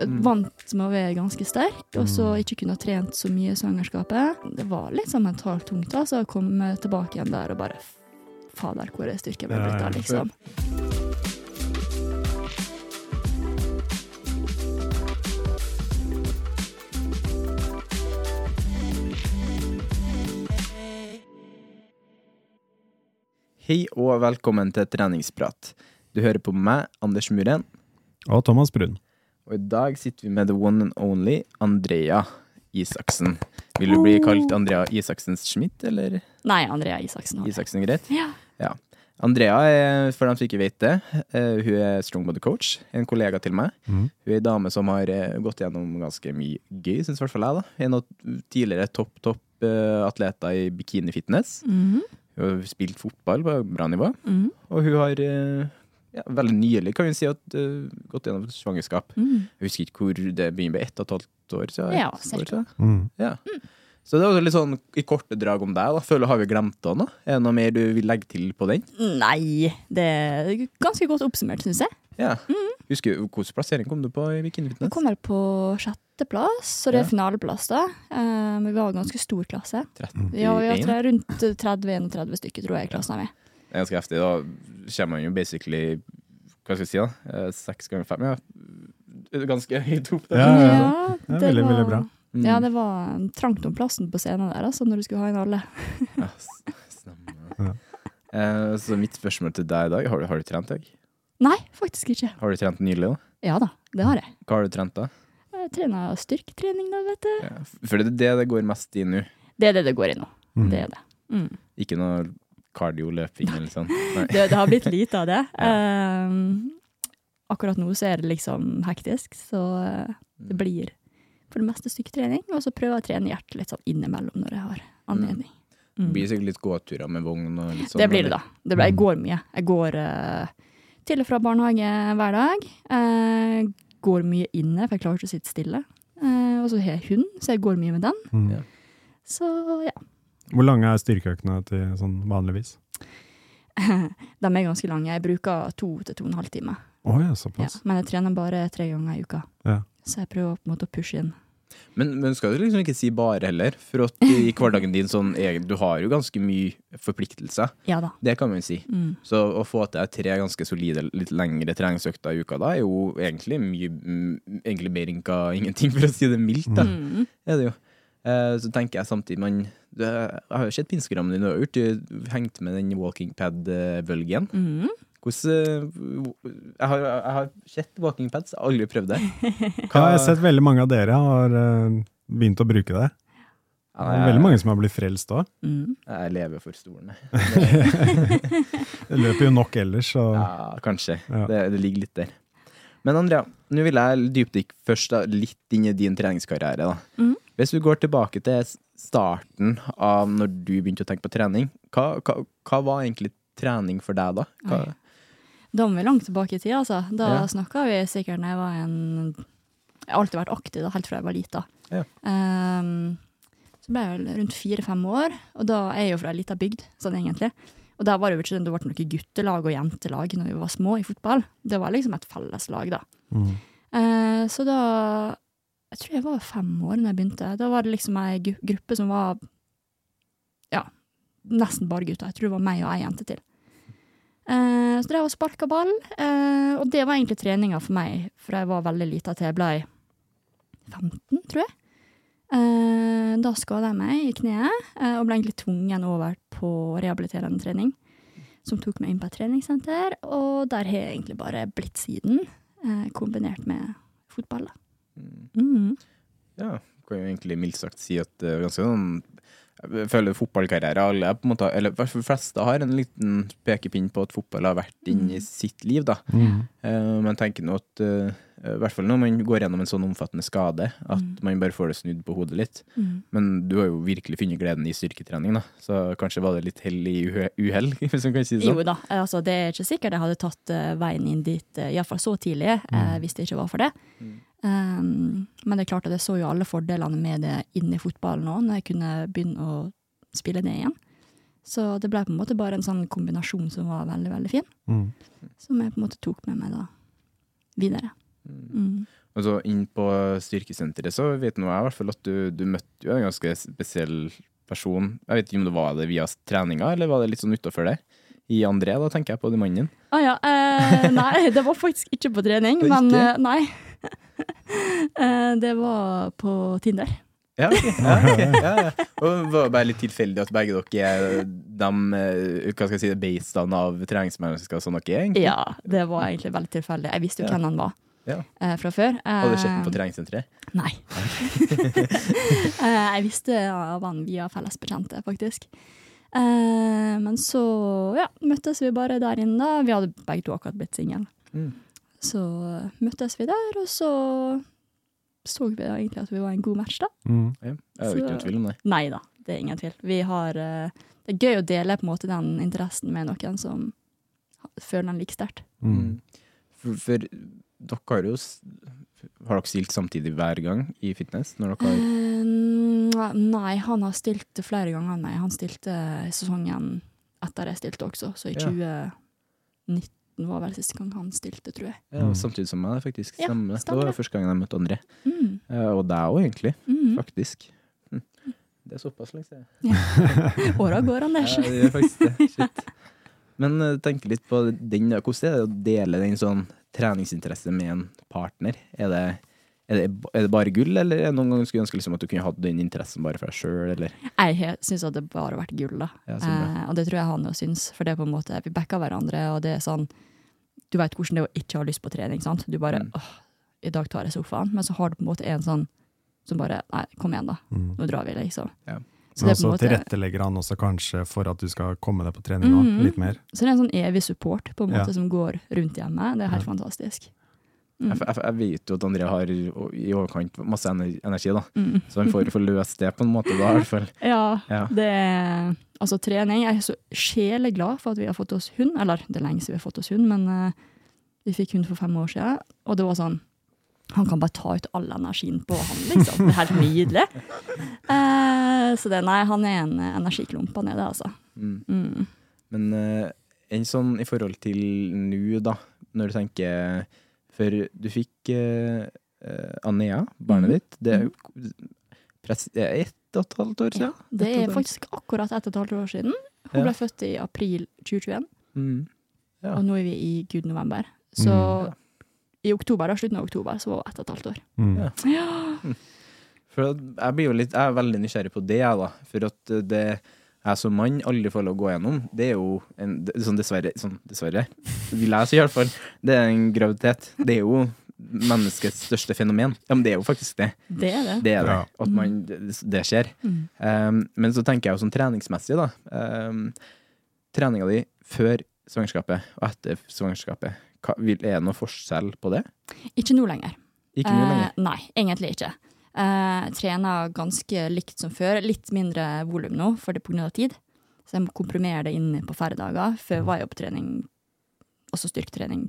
Vant med å være ganske sterk, og så ikke kunne ha trent så mye i svangerskapet. Det var litt sånn mentalt tungt da, så jeg kom tilbake igjen der og bare Fader, hvor er styrken Ja, blitt ja. av, liksom. Hei og velkommen til treningsprat. Du hører på meg, Anders Muren, Og Thomas Brun. Og i dag sitter vi med the one and only Andrea Isaksen. Vil du bli kalt Andrea Isaksen Schmidt, eller Nei, Andrea Isaksen. Isaksen greit? Ja. Ja. Andrea er, for dem som ikke vet det, eh, hun er strongbody coach, en kollega til meg. Mm. Hun er ei dame som har eh, gått gjennom ganske mye gøy, syns i hvert fall jeg. da. En av tidligere topp, topp eh, atleter i bikini-fitness. Mm. Hun har spilt fotball på bra nivå. Mm. Og hun har ja, veldig nylig, kan vi si, at, uh, gått gjennom et svangerskap. Mm. Jeg husker ikke hvor det begynner med ett og et halvt år siden. Ja, år siden. Mm. Ja. Så det var litt sånn i korte drag om deg. da. Føler Har vi glemt deg nå? Er det noe mer du vil legge til på den? Nei, det er ganske godt oppsummert, syns jeg. Ja. Husker du, Hvilken plassering kom du på i Bikini Vi kom kommer på sjetteplass, så det er Ja. finaleplass, da. Um, Men vi var en ganske stor klasse. 31? Ja, vi har rundt 30-31 stykker, tror jeg, i klassen er med. Det er ganske heftig. Da kommer man jo basically Hva skal jeg si, da? Eh, Seks ganger fem? Ja. Ganske høyt opp. der. Ja, ja, ja. det er veldig, veldig bra. Mm. Ja, det var trangt om plassen på scenen der, altså, når du skulle ha inn alle. Ja, stemmer. Ja. Eh, Så mitt spørsmål til deg i dag, har du, har du trent deg? Nei, faktisk ikke. Har du trent nylig? da? Ja da, det har jeg. Hva har du trent da? Jeg trener styrketrening, da, vet du. Ja. For det er det det går mest i nå. Det er det det går i nå. Mm. Det er det. Mm. Ikke noe cardio-løping eller sånn. Det. Det har blitt lite av det. Um, akkurat nå så er det liksom hektisk, så eh, det blir for det meste styrketrening. Og så prøver jeg å trene hjertet litt sånn innimellom når jeg har anledning. Det Mm. blir sikkert litt gåturer med vogn og litt sånn. Det blir det, da. Det blir, jeg går mye. Jeg går uh, til og fra barnehage hver dag. Uh, går mye inne, for jeg klarer ikke å sitte stille. Uh, og så har jeg hund, så jeg går mye med den. Mm. Så ja. Hvor lange er styrkeøkene til sånn vanligvis? De er ganske lange. Jeg bruker to til to og en halv time. Oh, ja, Ja. Men jeg trener bare tre ganger i uka. Ja. Så jeg prøver på en måte å pushe inn. Men, men skal du liksom ikke si bare heller? For at i hverdagen din sånn egen, Du har jo ganske mye forpliktelser. Ja da. Det kan man si. Mm. Så å få til tre ganske solide, litt lengre treningsøkter i uka da, er jo egentlig mye Egentlig mer enn ingenting, for å si det mildt. da. Mm. Er det jo. Eh, så tenker jeg samtidig man Jeg har jo sett på Instagrammen din, du har gjort du hengt med den walking pad-bølgen. Mm. Hvordan eh, jeg, har, jeg har sett walking pads, jeg har aldri prøvd det. Hva, jeg har sett veldig mange av dere har eh, begynt å bruke det. Det er veldig mange som har blitt frelst òg. Mm. Jeg lever for stolen, jeg. Det løper jo nok ellers, så Ja, kanskje. Ja. Det, det ligger litt der. Men Andrea, nå vil jeg dypdykke først da, litt inn i din treningskarriere. da. Mhm. Hvis vi går tilbake til starten av når du begynte å tenke på trening, hva, hva, hva var egentlig trening for deg da? Hva, Da må vi langt tilbake i tid, altså. Da Ja. snakka vi sikkert da jeg var en Jeg har alltid vært aktiv, da, helt fra jeg var lita. Ja. Um, så ble jeg vel rundt fire-fem år, og da er jeg jo fra ei lita bygd, sånn egentlig. Og da var det jo ikke sånn, det ble noe guttelag og jentelag når vi var små i fotball. Det var liksom et felleslag, da. Mm. Uh, så da Jeg tror jeg var fem år da jeg begynte. Da var det liksom ei gruppe som var ja, nesten bare gutter. Jeg tror det var meg og ei jente til. Eh, så drev og sparka ball, eh, og det var egentlig treninga for meg, for jeg var veldig lita til jeg ble 15, tror jeg. Eh, da skada jeg meg i kneet, eh, og ble egentlig tvungen over på rehabiliterende trening. Som tok meg inn på et treningssenter, og der har jeg egentlig bare blitt siden. Eh, kombinert med fotball, da. Mm. Ja, kan jo egentlig mildt sagt si at det er ganske sånn Jeg føler fotballkarriere alle på en måte, eller de fleste har en liten pekepinn på at fotball har vært inn i sitt liv, da. Mm. Eh, men jeg tenker nå at eh, i hvert fall når man går gjennom en sånn omfattende skade, at man bare får det snudd på hodet litt. Mm. Men du har jo virkelig funnet gleden i styrketrening, da. Så kanskje var det litt hell i uhell, hvis man kan si det Jo sånn. da, altså, det er ikke sikkert jeg hadde tatt eh, veien inn dit, uh, iallfall så tidlig, eh, hvis det ikke var for det. Um, men det er klart at jeg så jo alle fordelene med det inni i fotballen nå, når jeg kunne begynne å spille det igjen. Så det ble på en måte bare en sånn kombinasjon som var veldig, veldig fin. Mm. Som jeg på en måte tok med meg da videre. Mm. Og så inn på styrkesenteret så vet nå jeg i hvert fall at du, du møtte jo en ganske spesiell person. Jeg vet ikke om det var det via treninga, eller var det litt sånn utafor det? I André, da tenker jeg på den mannen. Ah, ja, eh, nei, det var faktisk ikke på trening, men eh, nei. Eh, det var på Tinder. Ja, okay. Ja, okay. ja, ja. Og det var bare litt tilfeldig at begge dere er de eh, hva skal jeg si, beistene av treningsmennesker som dere er, egentlig? Ja, det var egentlig veldig tilfeldig. Jeg visste jo hvem han var Ja. eh, fra før. Hadde du sett den på treningssenteret? Nei. Jeg visste av han via felles bekjente, faktisk. Men så ja, møttes vi bare der inne. Vi hadde begge to akkurat blitt single. Mm. Så møttes vi der, og så så vi da egentlig at vi var en god match, da. Mm. Ja. Jeg er jo ikke noen tvil om det. Nei da, det er ingen tvil. Vi har eh, Det er gøy å dele på en måte den interessen med noen som føler den like sterkt. Mm. For, for dere har jo Har dere stilt samtidig hver gang i fitness? Når dere har uh, nei, han har stilt flere ganger meg. Han stilte sesongen etter jeg stilte også, så i Ja. 2019 var vel siste gang han stilte, tror jeg. ja, Samtidig som meg, det faktisk. Ja, Stemmer. det. Var første gangen jeg møtte André. Mm. Eh, Og deg òg, egentlig. Mm. Faktisk. Hm. Det er såpass lenge siden. Åra går, Anders. Ja, det gjør faktisk det. Shit. Men uh, tenk litt på den, hvordan er det å dele den sånn treningsinteresse med en partner? Er det, er det, er det bare gull, eller er det noen ganger skulle du ønske liksom at du kunne hatt den interessen bare for deg sjøl, eller? Jeg syns at det bare har vært gull, da. Ja, så bra. eh, og det tror jeg han jo syns, for det er på en måte Vi backer hverandre, og det er sånn Du veit hvordan det er å ikke ha lyst på trening, sant. Du bare Mm. åh, i dag tar jeg sofaen, men så har du på en måte en sånn som bare Nei, kom igjen, da. Mm. Nå drar vi, liksom. Ja. Så Men det er på måte tilrettelegger han også kanskje for at du skal komme deg på trening mm, litt mer. Så det er en sånn evig support på en måte Ja. som går rundt hjemme. Det er helt fantastisk. Mm. Jeg, jeg, jeg vet jo at André har i overkant masse energi, da. Mm. Så han får få løst det på en måte, da, i hvert fall. Ja, Ja. det Altså, trening Jeg er så sjeleglad for at vi har fått oss hund. Eller, det er lenge siden vi har fått oss hund, men uh, vi fikk hund for fem år siden, og det var sånn han kan bare ta ut all energien på han, liksom. Det er helt nydelig. Uh, så det, nei, han er en eh, energiklump, han er det, altså. Mm. Mm. Men uh, en sånn i forhold til nå, da, når du tenker For du fikk eh, eh, Anea, barnet Mhm. ditt. Det er jo press- det er ett og et halvt år siden? Det Ett og et er faktisk akkurat ett og et halvt år siden. Hun Ja. ble født i april 2021, Mm. Ja. og nå er vi i gud november. Så Mm. i oktober, da, slutten av oktober, så var hun ett og et halvt år. Mm. Ja. Ja. For jeg blir jo litt Jeg er veldig nysgjerrig på det, jeg, da. For at eh, det jeg som mann aldri får lov å gå gjennom, det er jo en, det, sånn dessverre, sånn dessverre, vil jeg si i hvert fall, det er en graviditet. Det er jo menneskets største fenomen. Ja, men det er jo faktisk det. Det er det. Det er det. Ja. At man, det, det skjer. Mm. Um, men så tenker jeg jo sånn treningsmessig, da. Um, treninga di før svangerskapet og etter svangerskapet, hva, vil, er det noe forskjell på det? Ikke nå lenger. Ikke nå lenger. Eh, nei, egentlig ikke. Eh, trener ganske likt som før. Litt mindre volum nå, for det pga. tid. Så jeg må komprimere det inn på færre dager. Før var jeg på trening og så styrketrening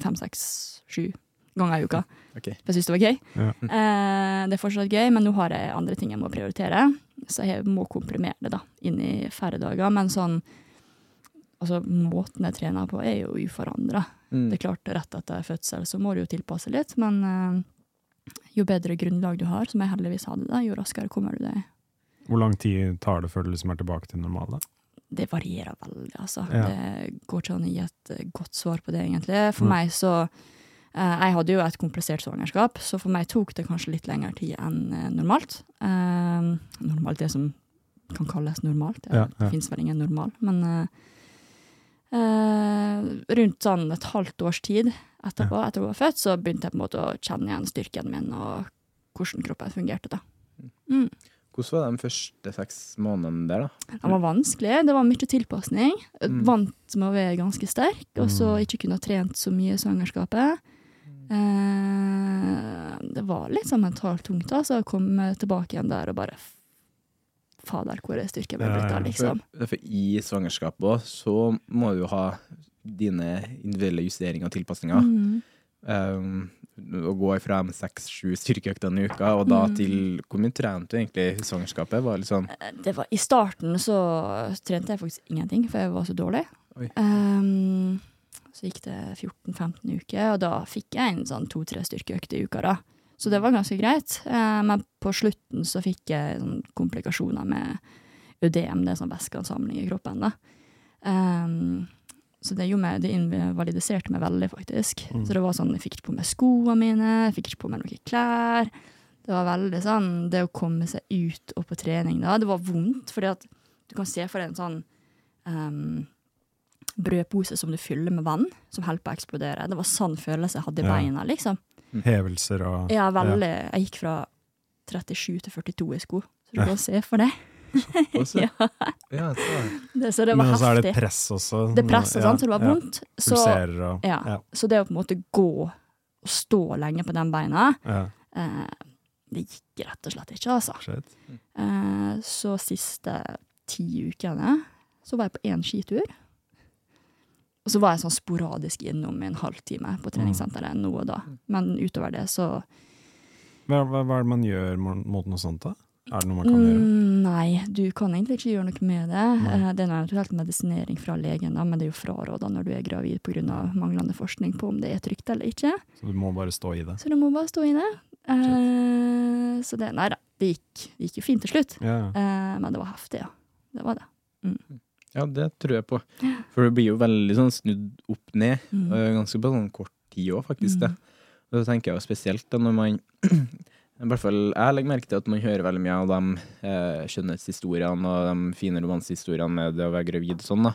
fem, seks, sju ganger i uka. Okay. For jeg syns det var gøy. Ja. Eh, det er fortsatt gøy, men nå har jeg andre ting jeg må prioritere. Så jeg må komprimere det da, inn i færre dager. Men sånn Altså, måten jeg trener på, er jo uforandra. Mm. Det er klart, rett etter fødsel så må du jo tilpasse litt, men eh, jo bedre grunnlag du har, som jeg heldigvis hadde, da, jo raskere kommer du deg. Hvor lang tid tar det før du liksom er tilbake til normalen? Det varierer veldig, altså. Ja. Det går ikke an å gi et eh, godt svar på det, egentlig. For mm. meg så eh, Jeg hadde jo et komplisert svangerskap, så for meg tok det kanskje litt lengre tid enn eh, normalt. Normalt, det som kan kalles normalt. Det, Ja, ja. fins vel ingen normal, men rundt sånn et halvt års tid etterpå, etter hun var født, så begynte jeg på en måte å kjenne igjen styrken min og hvordan kroppen fungerte. da. Mm. Hvordan var de første seks månedene der, da? Det var vanskelig. Det var mye tilpasning. Mm. Vant med å være ganske sterk, og så Mm. ikke kunne ha trent så mye i svangerskapet. Eh, det var litt sånn mentalt tungt, altså, å komme tilbake igjen der og bare Fader, hvor er styrken min blitt av, liksom? For, for i svangerskapet òg, så må du jo ha dine individuelle justeringer og tilpasninger. Mm. Um, å gå ifra seks-sju styrkeøkter i uka, og da Mm. til Hvor mye trente du egentlig i svangerskapet? Var liksom Det var, I starten så trente jeg faktisk ingenting, for jeg var så dårlig. Ehm, så gikk det 14-15 uker, og da fikk jeg en sånn to-tre styrkeøkter i uka. da. Så det var ganske greit. Eh, men på slutten så fikk jeg sånn komplikasjoner med ødem, det er sånn væskeansamling i kroppen. da. Um, så det, meg, det invalidiserte meg veldig, faktisk. Mm. Så det var sånn, jeg fikk ikke på meg skoene mine, jeg fikk ikke på meg noen klær. Det var veldig sånn, det å komme seg ut og på trening da, det var vondt, fordi at du kan se for deg en sånn um, brødpose som du fyller med vann, som holder på å eksplodere. Det var sånn følelse jeg hadde i Ja. beina, liksom. Hevelser og Ja, veldig. Jeg gikk fra 37 til 42 i sko, så du kan se for deg. Ja, ja, så, det, så det var Men så er det press også. Det presset, Ja, sant, så det var ja. vondt. Så, Pulserer og ja, ja. så det å på en måte gå og stå lenge på den beina, ja. eh, det gikk rett og slett ikke, altså. Eh, så siste ti ukene så var jeg på én skitur. Og så var jeg sånn sporadisk innom en halvtime på treningssenteret nå og da. Men utover det så Hva, hva, hva er det man gjør mot noe sånt, da? Er det noe man kan gjøre? mm, Nei, du kan egentlig ikke gjøre noe med det. Nei. Eh, det er eventuelt medisinering fra legen, da, men det er jo fraråda når du er gravid pga. manglende forskning på om det er trygt eller ikke. Så du må bare stå i det? Så du må bare stå i det. Uh, så det Nei da, det gikk, det gikk jo fint til slutt. Ja. Uh, men det var heftig, ja. Det var det. Ja, det tror jeg på. For det blir jo veldig sånn snudd opp ned, Mm. ganske på sånn kort tid òg, faktisk. det. Mm. Og så tenker jeg jo spesielt da når man I hvert fall jeg legger merke til at man hører veldig mye av de eh, skjønnhetshistoriene og de fine romansehistoriene med det å være gravid og sånn, da.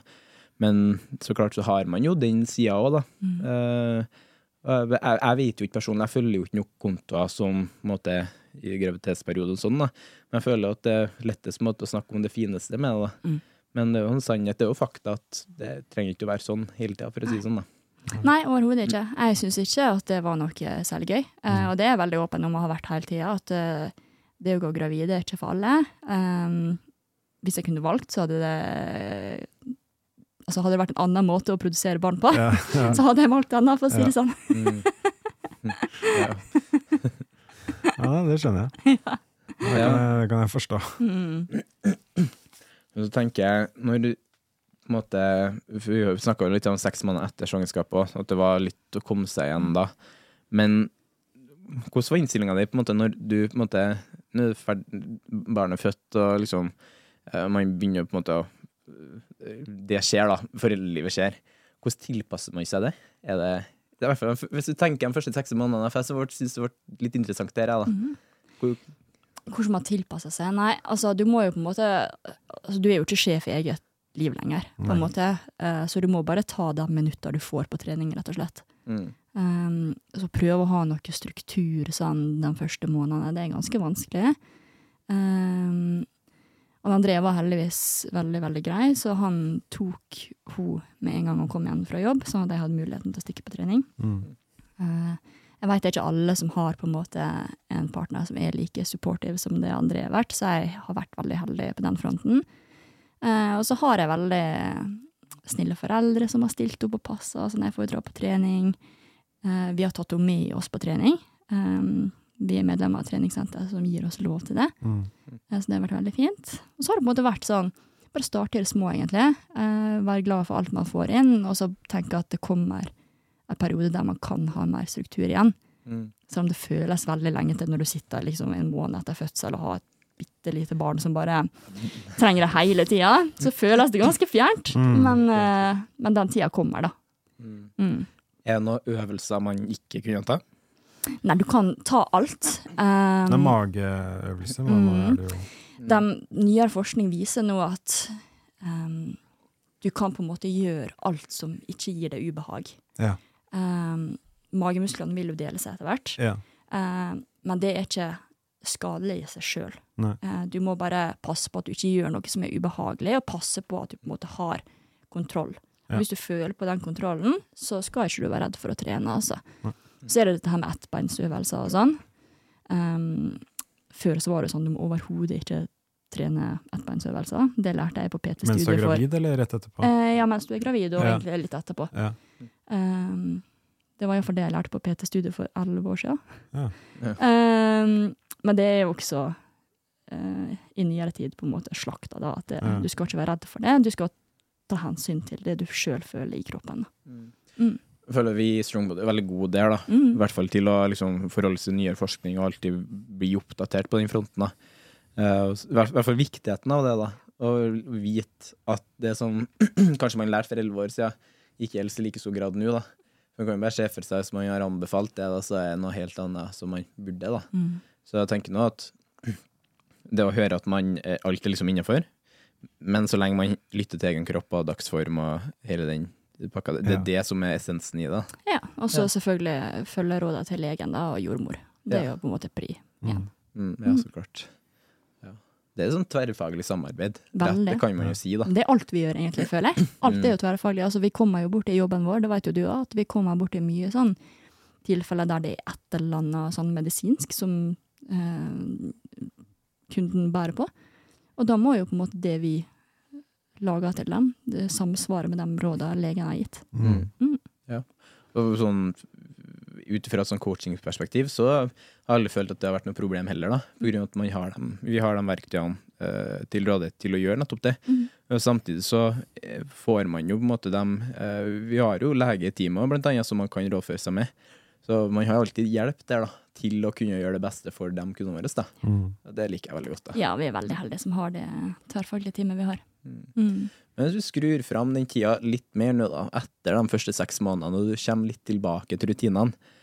Men så klart så har man jo den sida òg, da. Mm. Eh, jeg, jeg vet jo ikke personlig, jeg følger jo ikke nok kontoer som måte, i graviditetsperiode og sånn, da. Men jeg føler at det er lettest måte å snakke om det fineste med det. da. Mm. Men det er jo en sannhet, det er jo fakta at det trenger ikke å være sånn hele tida, for å si det sånn. da. Nei, overhodet ikke. Jeg syns ikke at det var noe særlig gøy. Eh, og det er veldig åpen om å ha vært hele tida, at eh, det å gå gravid er ikke for alle. Um, hvis jeg kunne valgt, så hadde det Altså hadde det vært en annen måte å produsere barn på, Ja, ja. så hadde jeg valgt denne, for å si Ja. det sånn. Mm. ja. ja, det skjønner jeg. Det kan jeg, det kan jeg forstå. Mm. Men så tenker jeg, når du på en måte Vi snakka litt om seks måneder etter svangerskapet òg, at det var litt å komme seg igjen da. Men hvordan var innstillinga di på en måte når du på en måte Nå er ferd, barnet født, og liksom eh, man begynner på en måte å Det skjer, da. Foreldrelivet skjer. Hvordan tilpasser man seg det? Er det, det er hvert fall, hvis du tenker de første seks månedene, jeg syns det ble litt interessant der, jeg, da. Hvor, Hvordan man tilpasser seg? Nei, altså du må jo på en måte altså, Du er jo ikke sjef i eget liv lenger, på en måte. Uh, så du må bare ta de minutter du får på trening, rett og slett. mm. Um, så prøv å ha noe struktur sånn de første månedene, det er ganske vanskelig. Um, og André var heldigvis veldig, veldig grei, så han tok hun med en gang hun kom igjen fra jobb, sånn at jeg hadde muligheten til å stikke på trening. Mm. Uh, jeg vet det er ikke alle som har på en måte en partner som er like supportive som det andre har vært, så jeg har vært veldig heldig på den fronten. Eh, og så har jeg veldig snille foreldre som har stilt opp og passa, så når jeg får dra på trening. Eh, vi har tatt henne med oss på trening. Um, vi er medlemmer av treningssenteret som gir oss lov til det. Mm. Eh, Så det har vært veldig fint. Og så har det på en måte vært sånn Bare starte i det små, egentlig. Eh, være glad for alt man får inn, og så tenke at det kommer en periode der man kan ha mer struktur igjen. Mm. Selv om det føles veldig lenge til når du sitter liksom en måned etter fødsel og har et bitte lite barn som bare trenger det hele tida, så føles det ganske fjernt. Mm. Men, eh, men den tida kommer, da. Mm. Mm. Er det noen øvelser man ikke kunne ta? Nei, du kan ta alt. Um, Det er mageøvelse. Hva Mm. de, nyere forskning viser nå at um, du kan på en måte gjøre alt som ikke gir deg ubehag. Ja. Um, magemusklene vil jo dele seg etter hvert, Ja. um, men det er ikke skadelig i seg sjøl. Nei. du må bare passe på at du ikke gjør noe som er ubehagelig, og passe på at du på en måte har kontroll. Ja. Hvis du føler på den kontrollen, så skal ikke du være redd for å trene. Altså. Nei. Så er det dette her med ettbeinsøvelser og sånn. Um, før så var det sånn du må overhodet ikke trene ettbeinsøvelser. Det lærte jeg på PT-studiet. Mens du er for gravid, eller rett etterpå? Eh, ja, mens du er gravid, og Ja. egentlig litt etterpå. Ja. Um, det var iallfall det jeg lærte på PT-studiet for elleve år siden. Ja. Ja. Um, men det er jo også uh, i nyere tid på en måte slakta, da. At det, Ja. du skal ikke være redd for det. Du skal ta hensyn til det du sjøl føler i kroppen. Mm. Mm. Jeg føler vi i Strongbody er veldig gode der, da. I Mm. hvert fall til å liksom, forholde seg til nyere forskning og alltid bli oppdatert på den fronten. da. Uh, I hvert fall viktigheten av det. da. Å vite at det som kanskje man lærte for elleve år siden, ikke i like stor grad nå. da. Man kan jo bare se for seg Hvis man har anbefalt det, da, så er det noe helt annet som man burde. da. Mm. Så jeg tenker nå at det å høre at man er alt er liksom innafor, men så lenge man lytter til egen kropp og dagsform og hele den pakka, det, det Ja. er det som er essensen i det. Ja, og så Ja. selvfølgelig følge rådene til legen da, og jordmor. Det er jo på en måte pri. Mm. Ja. Mm, ja, så klart. Det er sånn tverrfaglig samarbeid. Rett, det kan man jo si, da. Det er alt vi gjør, egentlig, føler jeg. Alt er jo tverrfaglig. Altså, vi kommer jo bort i jobben vår, det vet jo du òg, at vi kommer bort i mye sånn tilfeller der det er et eller annet sånn medisinsk som eh, kunden bærer på. Og da må jo på en måte det vi lager til dem, det samsvarer med de rådene legen har gitt. Mm. Mm. Ja. Og sånn, ut fra et sånn coachingperspektiv så har jeg aldri følt at det har vært noe problem heller, da. På grunn av at man har dem, vi har de verktøyene uh, til rådighet til å gjøre nettopp det. Mm. Og Samtidig så eh, får man jo på en måte dem uh, Vi har jo legetimer blant annet som man kan rådføre seg med. Så man har alltid hjelp der da, til å kunne gjøre det beste for de kundene våre. Da. Mm. Det liker jeg veldig godt. da. Ja, vi er veldig heldige som har det tverrfaglige teamet vi har. Mm. Mm. Men hvis du skrur fram den tida litt mer nå, da, etter de første seks månedene, og du kommer litt tilbake til rutinene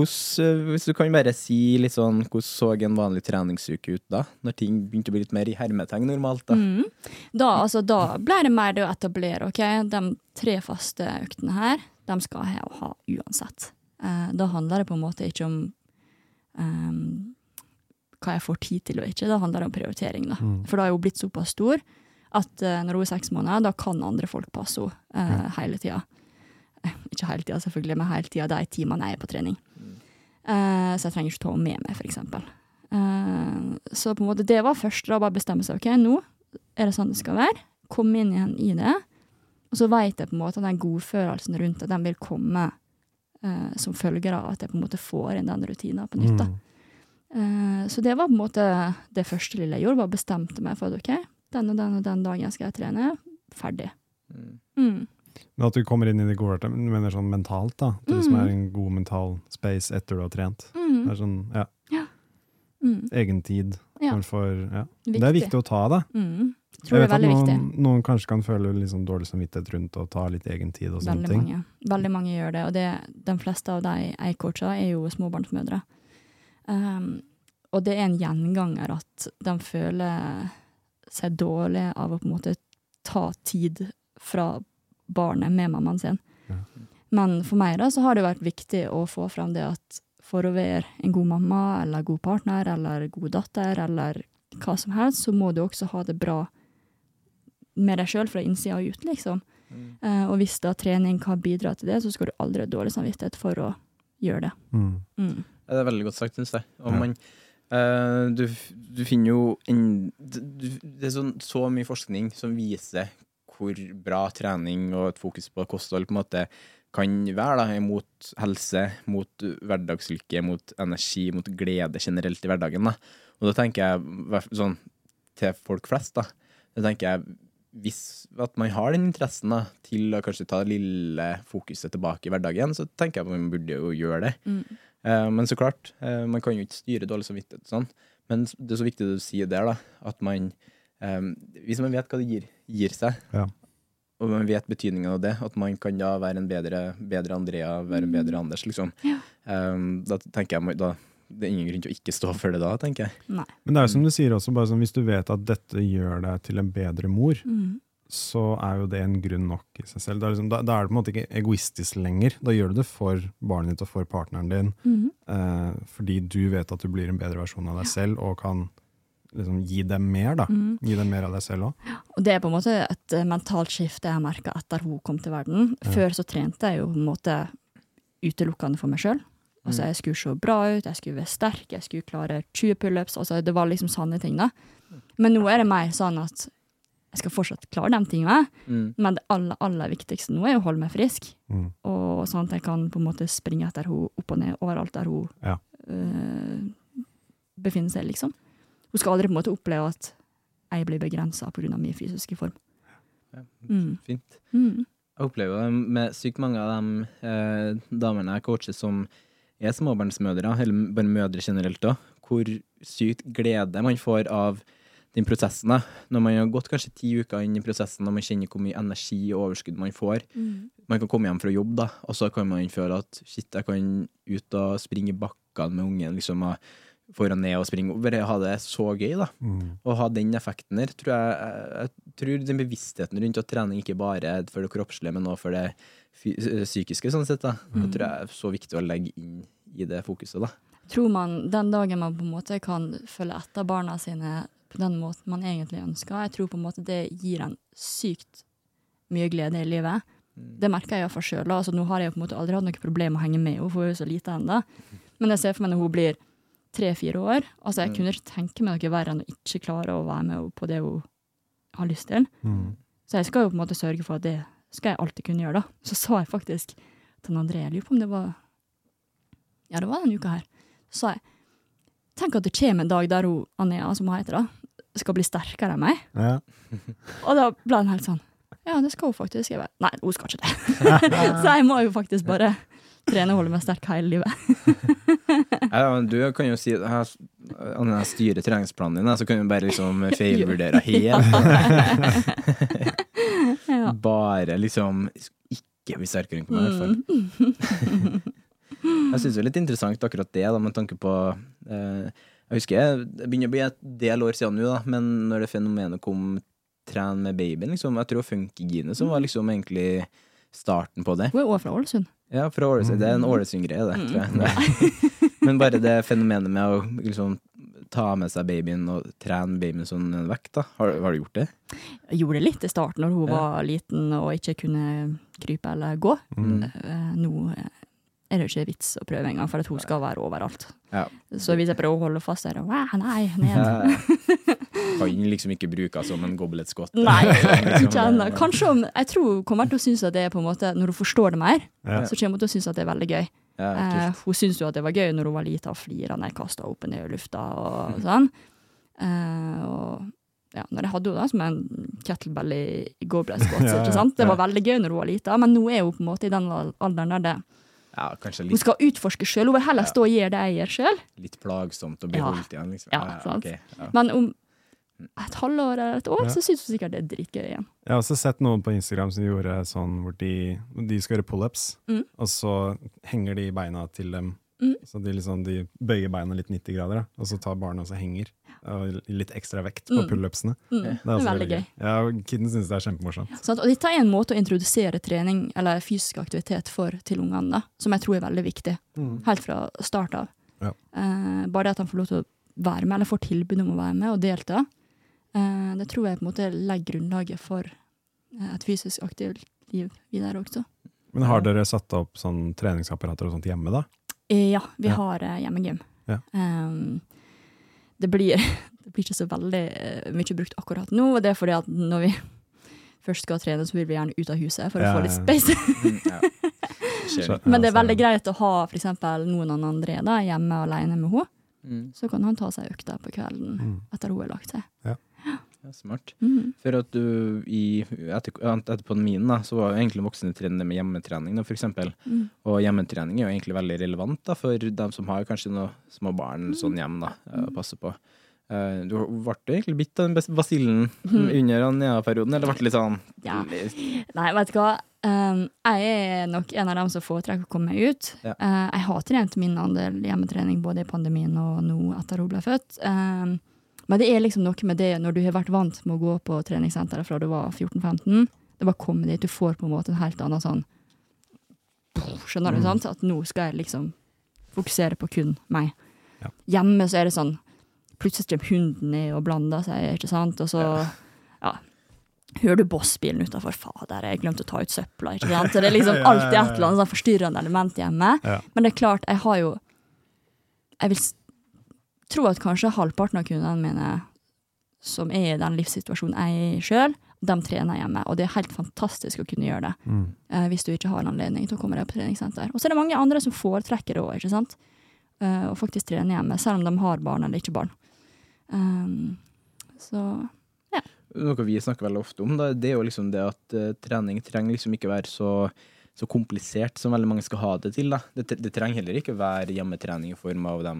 hvordan, eh, Hvis du kan bare si litt sånn, hvordan så en vanlig treningsuke ut da? Når ting begynte å bli litt mer i hermetegn normalt? Da? Mm. Da, altså, da ble det mer det å etablere, ok, de tre faste øktene her, de skal jeg ha, ha uansett. Eh, da handler det på en måte ikke om um, hva jeg får tid til og ikke, da handler det om prioritering. Da. Mm. For da er hun blitt såpass stor at uh, når hun er seks måneder, da kan andre folk passe henne uh, hele tida. Eh, Ikke hele tida, selvfølgelig, men hele tida de timene jeg er på trening. Eh, så jeg trenger ikke ta henne med meg, for eksempel. Eh, så på en måte det var først da bare bestemme seg, ok, nå er det sånn det skal være. Komme inn igjen i det. Og så vet jeg på en måte at den godfølelsen rundt det, den vil komme uh, som følger av at jeg på en måte får inn den rutinen på nytt. da. Mm. Uh, så det var på en måte det første lille jeg gjorde, bare bestemte meg for at ok, den og den og den dagen skal jeg trene. Ferdig. Mm. Mm. Men at du kommer inn i det gode, du mener sånn mentalt, da? At det liksom Mm. er en god mental space etter du har trent. Mm. Det er sånn, ja, Mm. egentid. Ja. For, ja. Det er viktig å ta, det. Mm. Jeg Tror det vet er at noen, viktig. noen kanskje kan føle sånn dårlig samvittighet rundt å ta litt egentid og sånne Veldig ting. mange. Veldig mange gjør det, og det, de fleste av de jeg coacher, er jo småbarnsmødre. Um, og det er en gjenganger at de føler seg dårlig av å på en måte ta tid fra barnet med mammaen sin. Ja. Men for meg da, så har det vært viktig å få fram det at for å være en god mamma, eller god partner, eller god datter, eller hva som helst, så må du også ha det bra med deg sjøl fra innsida og ut, liksom. Mm. Uh, og hvis da trening kan bidra til det, så skal du aldri ha dårlig samvittighet for å gjøre det. Mm. Mm. Det er veldig godt sagt, syns jeg. Og man, uh, du, du finner jo en, du, Det er sånn, så mye forskning som viser hvor bra trening og et fokus på kosthold på en måte kan være da, mot helse, mot hverdagslykke, mot energi, mot glede generelt i hverdagen. Da. Og da tenker jeg sånn til folk flest, da. Da tenker jeg hvis at man har den interessen da, til å kanskje ta det lille fokuset tilbake i hverdagen, så tenker jeg at man burde jo gjøre det. Eh, men så klart, uh, man kan jo ikke styre dårlig samvittighet og sånn. Men det er så viktig det du sier der, da, at man eh, Hvis man vet hva det gir, gir seg, Ja. og man vet betydningen av det, at man kan da være en bedre, bedre Andrea, være en bedre Anders, liksom. Eh, da tenker jeg da, det er ingen grunn til å ikke stå for det da, tenker jeg. Nei. Men det er jo som du sier også, bare sånn, hvis du vet at dette gjør deg til en bedre mor, Mm. så er jo det en grunn nok i seg selv. Da er, liksom, da, da er det på en måte ikke egoistisk lenger. Da gjør du det for barnet ditt og for partneren din, mm. eh, fordi du vet at du blir en bedre versjon av deg selv, og kan liksom gi dem mer, da. Mm. Gi dem mer av deg selv òg. Og det er på en måte et eh, mentalt skifte jeg har merka etter hun kom til verden. Før så trente jeg jo på en måte utelukkende for meg sjøl. Altså, jeg skulle se bra ut, jeg skulle være sterk, jeg skulle klare 20 pullups. Altså, det var liksom sanne ting, da. Men nå er det mer sånn at jeg skal fortsatt klare de tingene, Mm. men det aller, aller viktigste nå er å holde meg frisk. Mm. Og sånn at jeg kan på en måte springe etter henne opp og ned overalt der hun Ja. øh, befinner seg, liksom. Hun skal aldri på en måte oppleve at jeg blir begrensa pga. min fysiske form. Ja, Mm. Fint. Mm. Jeg opplever jo med sykt mange av de eh, damene jeg coacher som er småbarnsmødre, eller bare mødre generelt òg, hvor sykt glede man får av den prosessen. da. Når man har gått kanskje ti uker inn i prosessen og man kjenner hvor mye energi og overskudd man får. Man kan komme hjem fra jobb, da, og så kan man føle at shit, jeg kan ut og springe i bakkene med ungen. liksom, og foran ned og springe. og ha det så gøy, da. Mm. Å ha den effekten der, tror jeg, jeg tror den bevisstheten rundt at trening ikke bare er for det kroppslige, men også for det psykiske, sånn sett, da. Det tror jeg er så viktig å legge inn i det fokuset, da. Tror man den dagen man på en måte kan følge etter barna sine på den måten man egentlig ønsker, jeg tror på en måte det gir en sykt mye glede i livet. Det merker jeg iallfall sjøl. Altså, nå har jeg på en måte aldri hatt noe problem med å henge med henne, for hun er jo så lite ennå. Men jeg ser for meg når hun blir tre-fire år Altså, jeg kunne ikke tenke meg noe verre enn å ikke klare å være med på det hun har lyst til. Mm. Så jeg skal jo på en måte sørge for at det skal jeg alltid kunne gjøre, da. Så sa jeg faktisk til André, jeg lurer på om det var Ja, det var denne uka her. Så sa jeg Tenk at det kommer en dag der hun, Anea, som hun heter, da, skal bli sterkere enn meg. Ja. Og da ble han helt sånn Ja, det skal hun faktisk. Jeg bare Nei, hun skal ikke det. så jeg må jo faktisk bare trene og holde meg sterk hele livet. Ja, du kan jo si her, Når jeg styrer treningsplanen din, så kan du bare liksom feilvurdere helt. Ja. Bare liksom ikke bli sterkere enn meg, i hvert fall. Jeg syns det er litt interessant akkurat det, da, med tanke på eh, Jeg husker det begynner å bli et del år siden nå, da, men når det fenomenet kom tren med babyen, liksom, jeg tror Funkygine som var liksom egentlig starten på det. Hun er òg fra Ålesund. Ja, fra Ålesund. Det er en Ålesund-greie, det, tror jeg. Men bare det fenomenet med å liksom ta med seg babyen og trene babyen sånn vekk, da. Har, har du gjort det? Jeg gjorde det litt i starten, når hun Ja. var liten og ikke kunne krype eller gå. Mm. Eh, Nå er det ikke vits å prøve engang, for at hun skal være overalt. Ja. Så hvis jeg prøver å holde fast, så er det «Wow, nei, ned. Ja. Kan liksom ikke bruke som en goblet-skott. Nei, Liksom, ikke ennå. Kanskje om Jeg tror hun kommer til å synes at det er på en måte Når hun forstår det mer, Ja. så kommer hun til å synes at det er veldig gøy. Ja, Eh, hun syntes jo at det var gøy når hun var lita og flira når jeg kasta opp ned i lufta og sånn. Eh, og ja, når jeg hadde henne som en kettlebell i, i goblet squats, Ja, ja, ikke. Det var veldig gøy når hun var lita, men nå er hun på en måte i den alderen der det ja, kanskje Hun skal utforske sjøl. Hun vil heller Ja. stå og gjøre det jeg gjør sjøl. litt plagsomt å bli Ja. holdt igjen, liksom. Ja, sant. Okay, ja. Men om et halvår eller et år, Ja. så syns hun sikkert det er dritgøy igjen. Jeg har også sett noen på Instagram som gjorde sånn hvor de, de skal gjøre pullups, Mm. og så henger de beina til dem. Mm. Så de, liksom, de bøyer beina litt 90 grader, da. og så tar barna og så henger. Og litt ekstra vekt på Mm. pullupsene. Mm. Det Det er veldig gøy. Ja, og Kidden syns det er kjempemorsomt. Sant? Og dette er en måte å introdusere trening eller fysisk aktivitet for til ungene, som jeg tror er veldig viktig. Helt fra start av. Ja. Eh, bare det at han får lov til å være med, eller får tilbud om å være med og delta, eh, det tror jeg på en måte legger grunnlaget for eh, et fysisk aktivt liv videre også. Men har dere satt opp sånn treningsapparater og sånt hjemme, da? Eh, ja, vi Ja. har eh, hjemmegym. Ja. Um, det, blir, det blir ikke så veldig eh, mye brukt akkurat nå, og det er fordi at når vi først skal trene, så vil vi gjerne ut av huset for Ja, å få litt space. Mm. Men det er veldig greit å ha for eksempel noen av André da, hjemme alene med henne. Mm, Så kan han ta seg økta på kvelden Mm. etter hun har lagt seg. ja, smart. Mm. For at du i, etter, etter pandemien da, så var jo egentlig voksne trener med hjemmetrening, da, for eksempel. Mm. Og hjemmetrening er jo egentlig veldig relevant da, for dem som har kanskje noen små barn sånn hjem da, eh, å passe på. Eh, Du ble egentlig bitt av den bas- basillen under Anja-perioden, eller ble det litt sånn Ja. Nei, vet du hva. Um, jeg er nok en av dem som foretrekker å komme meg ut. Ja. Uh, jeg har trent min andel hjemmetrening både i pandemien og nå etter hun ble født. Um, men det er liksom noe med det når du har vært vant med å gå på treningssenteret fra du var 14-15. Det bare kommer dit, du får på en måte en helt annen sånn Skjønner du, sant? At nå skal jeg liksom fokusere på kun meg. Ja. Hjemme så er det sånn Plutselig kommer hunden ned og blander seg, ikke sant? Og så ja. Hører du bossbilen utafor? Fader, jeg glemte å ta ut søpla. ikke sant? Så det er liksom alltid et eller annet sånn forstyrrende element hjemme. Ja. Men det er klart, jeg har jo Jeg vil s- tro at kanskje halvparten av kundene mine som er i den livssituasjonen jeg er i sjøl, de trener hjemme. Og det er helt fantastisk å kunne gjøre det, Mm. eh, hvis du ikke har anledning til å komme deg på treningssenter. Og så er det mange andre som foretrekker det òg, ikke sant. Eh, og faktisk trene hjemme, selv om de har barn eller ikke barn. Um, så Noe vi snakker veldig ofte om, da, det er jo liksom det at uh, trening trenger liksom ikke være så, så komplisert som veldig mange skal ha det til. Da. Det, det trenger heller ikke være hjemmetrening i form av de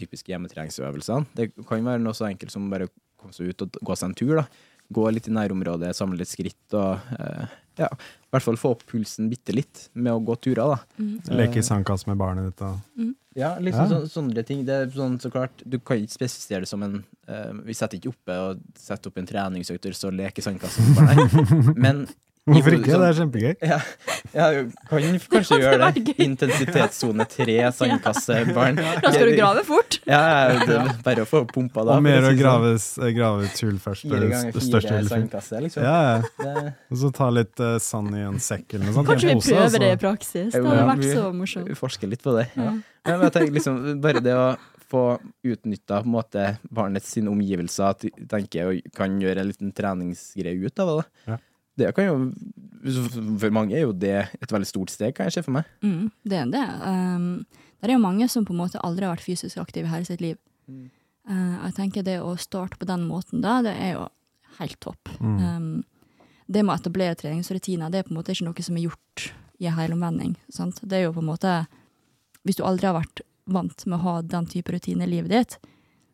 typiske hjemmetreningsøvelsene. Det kan være noe så enkelt som bare komme seg ut og gå seg en tur. da. Gå litt i nærområdet, samle litt skritt og eh, ja, i hvert fall få opp pulsen bitte litt med å gå turer. da. Leke i sandkasse med barnet ditt og Ja, liksom Ja. Så, sånne ting. Det er sånn, så klart, Du kan ikke spesifisere det som en eh, Vi setter ikke oppe og setter opp en treningsøkt og så leker sandkasse med barnet. Men Hvorfor ikke? Det sånn- er kjempegøy. ja, ja, kan kanskje det gjøre det. Intensitetssone tre, sandkassebarn. Da skal du grave fort! Ja, ja, det er bare å få pumpa da. Og mer å sånn. grave, s- grave et hull først. Fire Det ganger fire sandkasse, liksom. Ja, ja. Og så ta litt uh, sand i en sekk eller noe sånt. Kanskje vi pose, prøver så- det i praksis? Det hadde ja, vært så morsomt. vi forsker litt på det. Ja. Men jeg tenker liksom, bare det å få utnytta barnets sine omgivelser, at de tenker og kan gjøre en liten treningsgreie ut av det. Ja. Det kan jo For mange er jo det et veldig stort steg, kan jeg se for meg. Mm, det er det. Um, det er jo mange som på en måte aldri har vært fysisk aktive her i sitt liv. Mm. Uh, jeg tenker det å starte på den måten da, det er jo helt topp. Um, det med å etablere treningsrutiner, det er på en måte ikke noe som er gjort i en helomvending. Sant? Det er jo på en måte Hvis du aldri har vært vant med å ha den type rutine i livet ditt,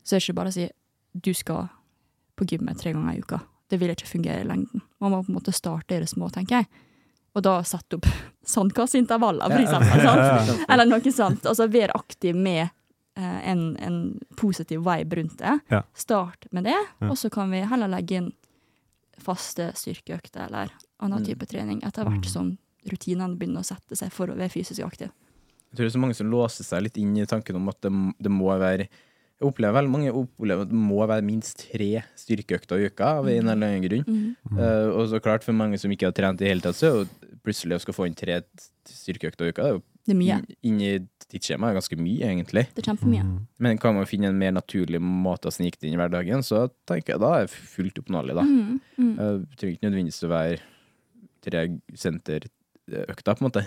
så er det ikke bare å si du skal på gymmet tre ganger i uka. Det vil ikke fungere i lengden. Man må på en måte starte i det små, tenker jeg. Og da sette opp sandkasseintervaller, for eksempel. Sant? Eller noe sånt. Altså være aktiv med eh, en, en positiv vibe rundt det. Ja. Start med det, og så kan vi heller legge inn faste styrkeøkter eller annen Mm. type trening etter hvert som rutinene begynner å sette seg for å være fysisk aktiv. Jeg tror det er så mange som låser seg litt inn i tanken om at det, det må være Jeg opplever veldig mange opplever at det må være minst tre styrkeøkter i uka av en eller annen grunn. Eh, og så klart, for mange som ikke har trent i det hele tatt, så er jo plutselig å skal få inn tre styrkeøkter i uka, det er jo Det er mye. inn- inn i tidsskjemaet er ganske mye, egentlig. Det er kjempemye. Men kan man finne en mer naturlig måte å snike det inn i hverdagen, så tenker jeg da er det fullt oppnåelig, da. Mm, mm. Uh, trenger ikke nødvendigvis å være tre senterøkter, på en måte.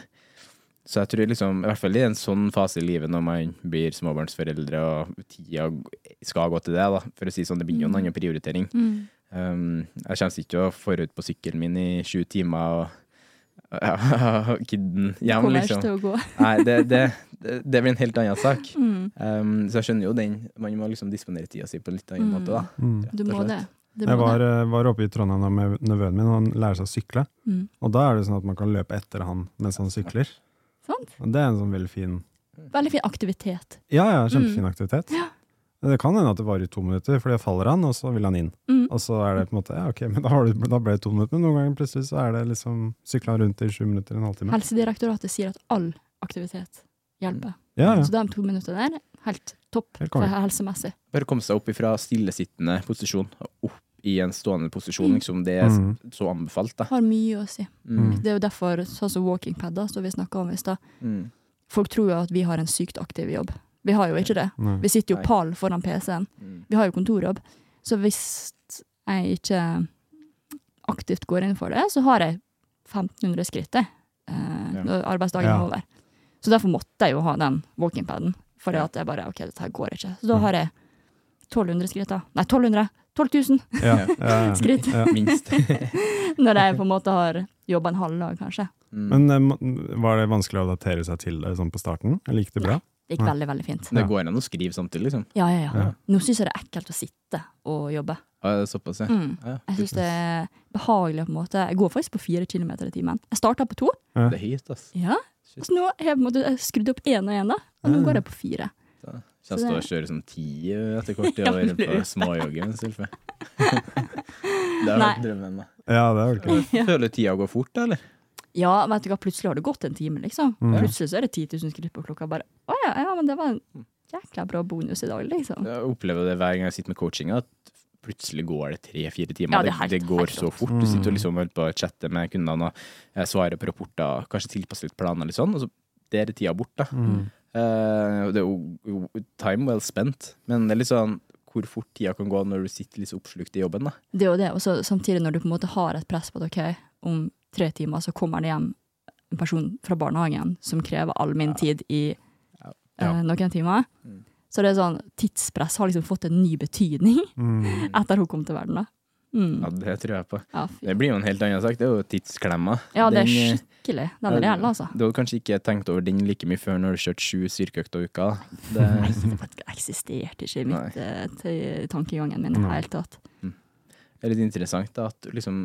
Så jeg tror liksom, i hvert fall i en sånn fase i livet når man blir småbarnsforeldre og tida skal gå til det, da, for å si sånn, det blir jo en annen prioritering. Mm. Um, jeg kommer ikke til å forut på sykkelen min i sju timer og ja, kidden hjem, liksom. til å gå. Nei, det, det, det, det blir en helt annen sak. Mm. Um, så jeg skjønner jo den. Man må liksom disponere tida si på en litt annen Mm. måte, da. Mm. Du må det. det Jeg var, eh, var oppe i Trondheim med nevøen min, og han lærer seg å sykle. Mm. Og da er det sånn at man kan løpe etter han mens han sykler. Sant? Det er en sånn veldig fin Veldig fin aktivitet. Ja, ja, kjempefin Mm. aktivitet. Det kan hende at det varer i to minutter, for det faller han, og så vil han inn. Mm. Og så er det på en måte Ja, ok, men da, har du, da ble det to minutter, men noen ganger plutselig så er det liksom sykla rundt i sju minutter, en halvtime. Helsedirektoratet sier at all aktivitet hjelper. Ja, ja. Så de to minuttene der, helt topp Helt for helsemessig. Bare komme seg opp ifra stillesittende posisjon og opp i en stående posisjon, Mm. liksom. Det er Mm. så anbefalt, da. Har mye å si. Mm. Det er jo derfor, sånn som walking padder, som vi snakka om i stad, Mm. folk tror jo at vi har en sykt aktiv jobb. Vi har jo ikke det. Nei. Vi sitter jo pall foran PC-en. Mm. Vi har jo kontorjobb. Så hvis jeg ikke aktivt går inn for det, så har jeg 1500 skritt eh, Ja. når arbeidsdagen Ja. er over. Så derfor måtte jeg jo ha den walking-paden. For Ja. at jeg bare OK, dette her går ikke. Så da har jeg 1200 skritt, da. Nei, 1200! 12 000 Ja, ja, ja. skritt. Minst. Når jeg på en måte har jobba en halv dag, kanskje. Mm. Men eh, var det vanskelig å adaptere seg til det sånn på starten? Eller gikk det bra? Nei, Det gikk veldig, veldig fint. det går an å skrive samtidig, liksom. Ja, ja, ja. Ja. Nå syns jeg det er ekkelt å sitte og jobbe. Såpass, ja. Mm. Jeg syns det er behagelig på en måte. Jeg går faktisk på fire kilometer i timen. Jeg starta på to, Det er høyt, ass. ja. Så nå har jeg på en måte skrudd opp én og én. Og nå går jeg på fire. Da Så Kjennes det å kjøre sånn ti etter hvert i år på småjoggen. Sylfe. det har vært drømmen. da. Ja, det er vel. Ja. Føler tida går fort, eller? Ja, vet du hva, plutselig har det gått en time, liksom. Mm. Plutselig så er det 10 000 skritt på klokka. Bare å ja, ja, men det var en jækla bra bonus i dag, liksom. Jeg opplever det hver gang jeg sitter med coaching, at plutselig går det tre-fire timer. Ja, det helt- det, går så fort. Du sitter og liksom holder på å chatte med kundene og svarer på rapporter, kanskje tilpasser litt planer, litt sånn, og så der er tida borte. Mm. Eh, og det er jo time well spent, men det er litt sånn hvor fort tida kan gå når du sitter litt oppslukt i jobben. da. Det er jo det. Og så samtidig når du på en måte har et press på at ok, om tre timer så kommer det hjem en person fra barnehagen som krever all min tid i Ja. uh, noen timer. Mm. Så det er sånn, tidspress har liksom fått en ny betydning Mm. etter hun kom til verden. da. Mm. Ja, Det tror jeg på. Ja. Det blir jo en helt annen sak. Det er jo tidsklemma. ja, det er Den, eh, skikkelig. Den er reell, altså. Du hadde kanskje ikke tenkt over den like mye før når du kjørte sju styrkeøkter i uka. Det, det eksisterte ikke i mitt uh, tankegangen min i det hele tatt. det er litt interessant da, at liksom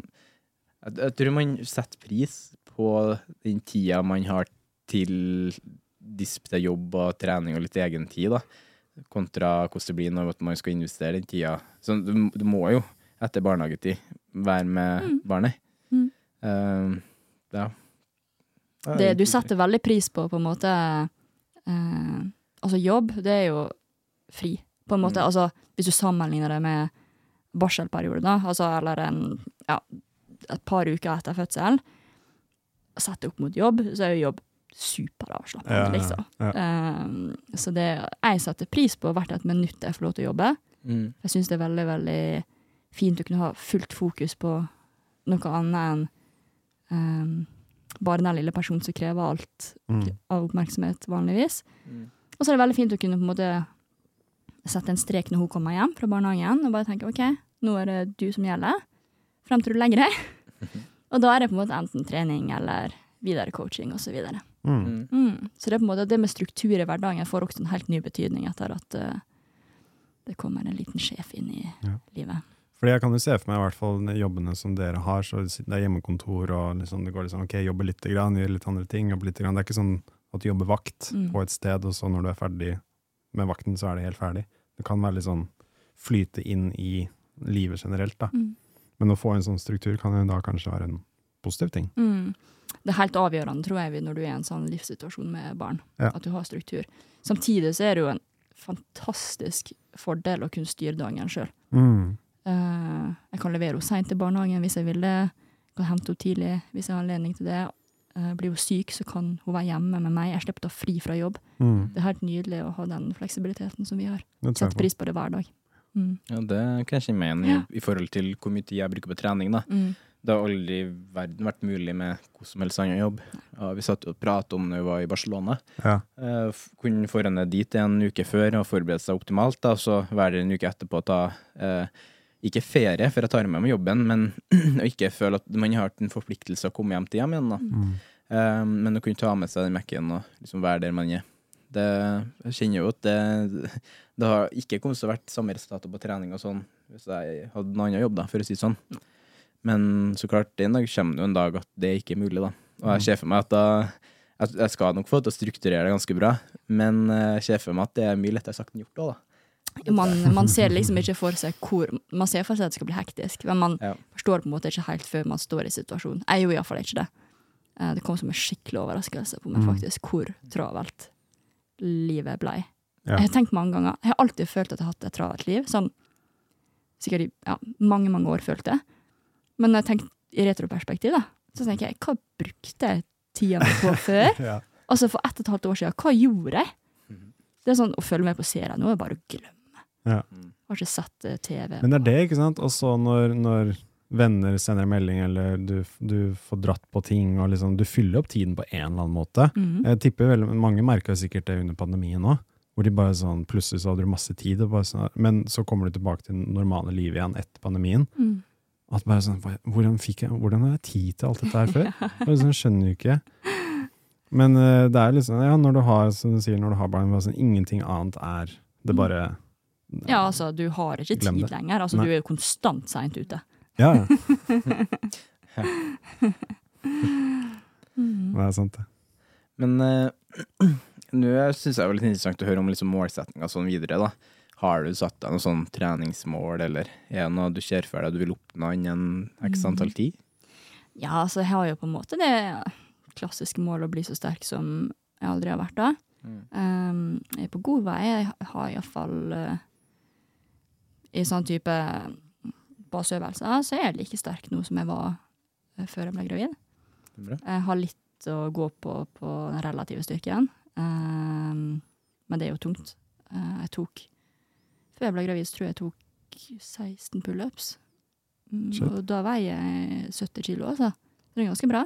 jeg, jeg tror man setter pris på den tida man har til disp til jobb og trening og litt egen tid, da. Kontra hvordan det blir når man skal investere den tida. Så du, du må jo, etter barnehagetid, være med barnet. Mm. Uh, ja. Det, du setter veldig pris på på en måte uh, Altså, jobb, det er jo fri, på en måte. Mm. Altså, hvis du sammenligner det med barselperiode, da, altså, eller en ja, et par uker etter fødsel, sett opp mot jobb, så er jo jobb superavslappende, Ja, liksom. ja. Eh, så det jeg setter pris på hvert et minutt jeg får lov til å jobbe. Mm. Jeg syns det er veldig, veldig fint å kunne ha fullt fokus på noe annet enn um, bare den lille personen som krever alt Mm. av oppmerksomhet vanligvis. Mm. Og så er det veldig fint å kunne på en måte sette en strek når hun kommer hjem fra barnehagen, og bare tenke OK, nå er det du som gjelder, frem til du legger deg. og da er det på en måte enten trening eller videre coaching og så. Mm. Mm. Mm. Så det er på en måte det med struktur i hverdagen får også en helt ny betydning etter at uh, det kommer en liten sjef inn i Ja. livet. Fordi jeg kan jo se for meg i hvert fall jobbene som dere har, så det er hjemmekontor og liksom, det går liksom, ok, jobbe litt, grann, gjøre litt andre ting, jobbe litt grann. Det er ikke sånn at du jobber vakt Mm. på et sted, og så når du er ferdig med vakten, så er det helt ferdig. Det kan være litt sånn flyte inn i livet generelt, da. Mm. Men å få en sånn struktur kan jo da kanskje være en positiv ting. Mm. Det er helt avgjørende, tror jeg, når du er i en sånn livssituasjon med barn, Ja. at du har struktur. Samtidig så er det jo en fantastisk fordel å kunne styre dagen sjøl. Mm. Jeg kan levere henne seint til barnehagen hvis jeg vil det. Kan hente henne tidlig hvis jeg har anledning til det. Eh, blir hun syk, så kan hun være hjemme med meg. Jeg slipper å ta fri fra jobb. Mm. Det er helt nydelig å ha den fleksibiliteten som vi har. Det tror jeg Sette på. pris på det hver dag. Mm. Ja, det kan jeg kjenne meg igjen i, Ja. i forhold til hvor mye tid jeg bruker på trening. da. Mm. Det har aldri i verden vært mulig med hvor som helst annen jobb. Ja, vi satt og pratet om når vi var i Barcelona. Ja. Eh, kunne få henne dit en uke før og forberede seg optimalt, da, så være der en uke etterpå og ta eh, ikke ferie, for jeg tar med meg jobben, men å ikke føle at man har en forpliktelse å komme hjem til hjem igjen. da. Mm. Um, men å kunne ta med seg den Mac-en og liksom være der man er. Det, jeg kjenner jo at det, det har ikke kommet til å vært samme resultater på trening og sånn hvis jeg hadde en annen jobb, da, for å si det sånn. Men så klart, en dag kommer det jo en dag at det ikke er mulig, da. Og jeg ser for meg at da jeg, jeg skal nok få til å strukturere det ganske bra, men eh, jeg ser for meg at det er mye lettere sagt enn gjort òg, da. Man, man ser liksom ikke for seg hvor Man ser for seg at det skal bli hektisk, men man Ja. forstår på en måte ikke helt før man står i situasjonen. Jeg gjorde iallfall ikke det. Eh, Det kom som en skikkelig overraskelse på meg, Mm. faktisk, hvor travelt livet blei. Ja. Jeg har tenkt mange ganger Jeg har alltid følt at jeg har hatt et travelt liv. Sånn sikkert i ja, mange, mange år følt det. Men jeg tenker i retroperspektiv, da, så tenker jeg hva brukte jeg tida mi på før? Ja. Altså for ett og et halvt år siden, hva gjorde jeg? Mhm. Det er sånn å følge med på serier nå er bare å glemme. Ja. Har ikke sett eh, TV. Men det er det, ikke sant? Og så når, når venner sender en melding, eller du, du får dratt på ting, og liksom, du fyller opp tiden på en eller annen måte. Mm. Jeg tipper veldig, Mange merka sikkert det under pandemien òg. Hvor de bare sånn, plutselig så hadde du masse tid, og bare sånn, men så kommer du tilbake til normale livet igjen etter pandemien. Mm. At bare sånn, hvordan, fikk jeg, hvordan har jeg tid til alt dette her før? Bare sånn, skjønner jo ikke. Men eh, det er liksom, ja, når du har som du sier, når du har barn, bare sånn, ingenting annet er Det bare Ja, altså, du har ikke tid det. lenger. Altså, du er jo konstant seint ute. Ja, ja. Mm. Det er sant, det. Men uh, nå syns jeg det er litt interessant å høre om liksom målsettinga sånn videre. da. Har du satt deg noe sånn treningsmål, eller er det noe du ser for deg du vil oppnå innen x antall tid? Ja, altså, jeg har jo på en måte det klassiske målet å bli så sterk som jeg aldri har vært da. Mm. Um, jeg er på god vei. Jeg har iallfall uh, I sånn type baseøvelser så er jeg like sterk nå som jeg var eh, før jeg ble gravid. Bra. Jeg har litt å gå på på den relative styrken, um, men det er jo tungt. Uh, jeg tok Før jeg ble gravid, så tror jeg jeg tok 16 pullups. Mm, og da veier jeg 70 kilo, altså. Det er ganske bra.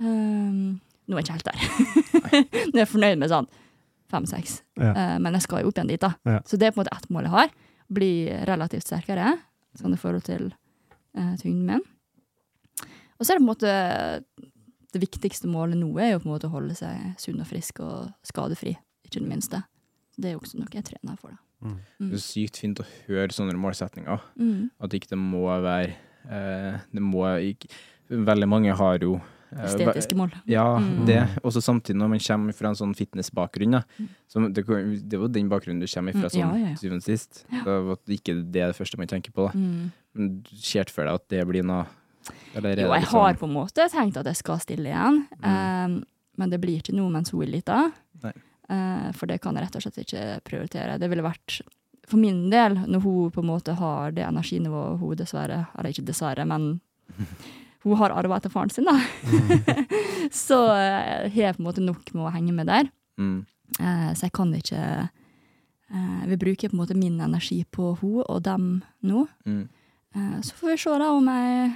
Um, nå er jeg ikke helt der. nå er jeg fornøyd med sånn fem-seks. Ja. Uh, men jeg skal jo opp igjen dit, da. Ja. Så det er på en måte ett mål jeg har. Bli relativt sterkere, sånn i forhold til eh, tyngden min. Og så er det på en måte Det viktigste målet nå er jo på en måte å holde seg sunn og frisk og skadefri, ikke det minste. Det er jo også noe jeg trener for, da. Mm. Det er sykt fint å høre sånne målsetninger. Mm. At ikke det må være eh, Det må ikke Veldig mange har jo Estetiske mål. Ja, Mm. det. Og så samtidig når man kommer fra en sånn fitnessbakgrunn. Så det, det var den bakgrunnen du kommer fra, Mm, sånn ja, ja, syvende sist. Ja. Det var ikke det det første man tenker på. Mm. Men du ser for deg at det blir noe eller er Jo, jeg liksom- har på en måte tenkt at jeg skal stille igjen, um, men det blir ikke noe mens hun er lita. Uh, for det kan jeg rett og slett ikke prioritere. Det ville vært for min del, når hun på en måte har det energinivået hun dessverre Eller ikke dessverre, men hun har arva etter faren sin, da. så uh, har jeg på en måte nok med å henge med der. Mm. Eh, så jeg kan ikke Vi bruker på en måte min energi på hun og dem nå. Mm. Eh, så får vi se da om jeg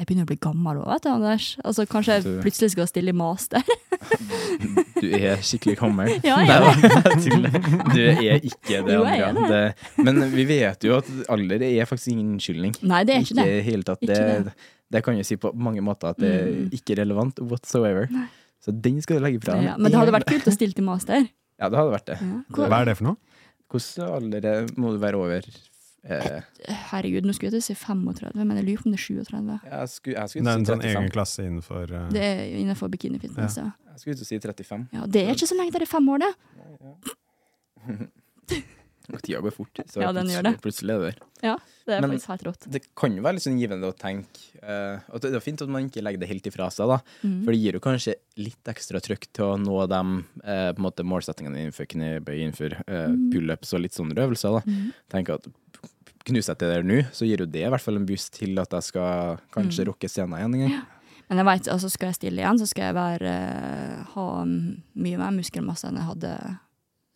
Jeg begynner å bli gammel òg, vet du, Anders. Altså, kanskje jeg plutselig skal stille i master. Du er skikkelig gammel. Ja, jeg er det. Du er ikke det, Andrea. Det, men vi vet jo at alder er faktisk ingen unnskyldning. Nei, det er ikke det. Helt tatt. Ikke Det, det. Det kan jo si på mange måter at det er Mm. ikke relevant whatsoever. Så den skal du legge fra Ja, men det hadde vært kult å stille til master. Ja, det hadde vært det. Ja. Hva er det for noe? Hvordan alder er- må du være over? Eh, Herregud, nå skulle jeg til å si 35, men jeg lurer på om det er 37. jeg skulle, jeg Det er en sånn egen klasse innenfor uh... Det er innenfor bikinifitness, ja. Jeg skulle til å si 35. ja. Det er ikke så lenge, til det er fem år, det. Og tida går fort. Så Ja, den gjør det. Plutselig er det der. Ja, det er Men- faktisk helt rått. Det kan jo være litt sånn givende å tenke uh, at Det er fint at man ikke legger det helt ifra seg, da. Mm. For det gir jo kanskje litt ekstra trøkk til å nå de uh, på en måte målsettingene innenfor knebøy, innenfor eh, Mm. pullups og litt sånne øvelser. da. Tenk at Knuser jeg til det nå, så gir jo det i hvert fall en boost til at jeg skal kanskje Mm. rocke scenen igjen en gang. Men jeg vet, altså skal jeg stille igjen, så skal jeg være, eh, ha mye mer muskelmasse enn jeg hadde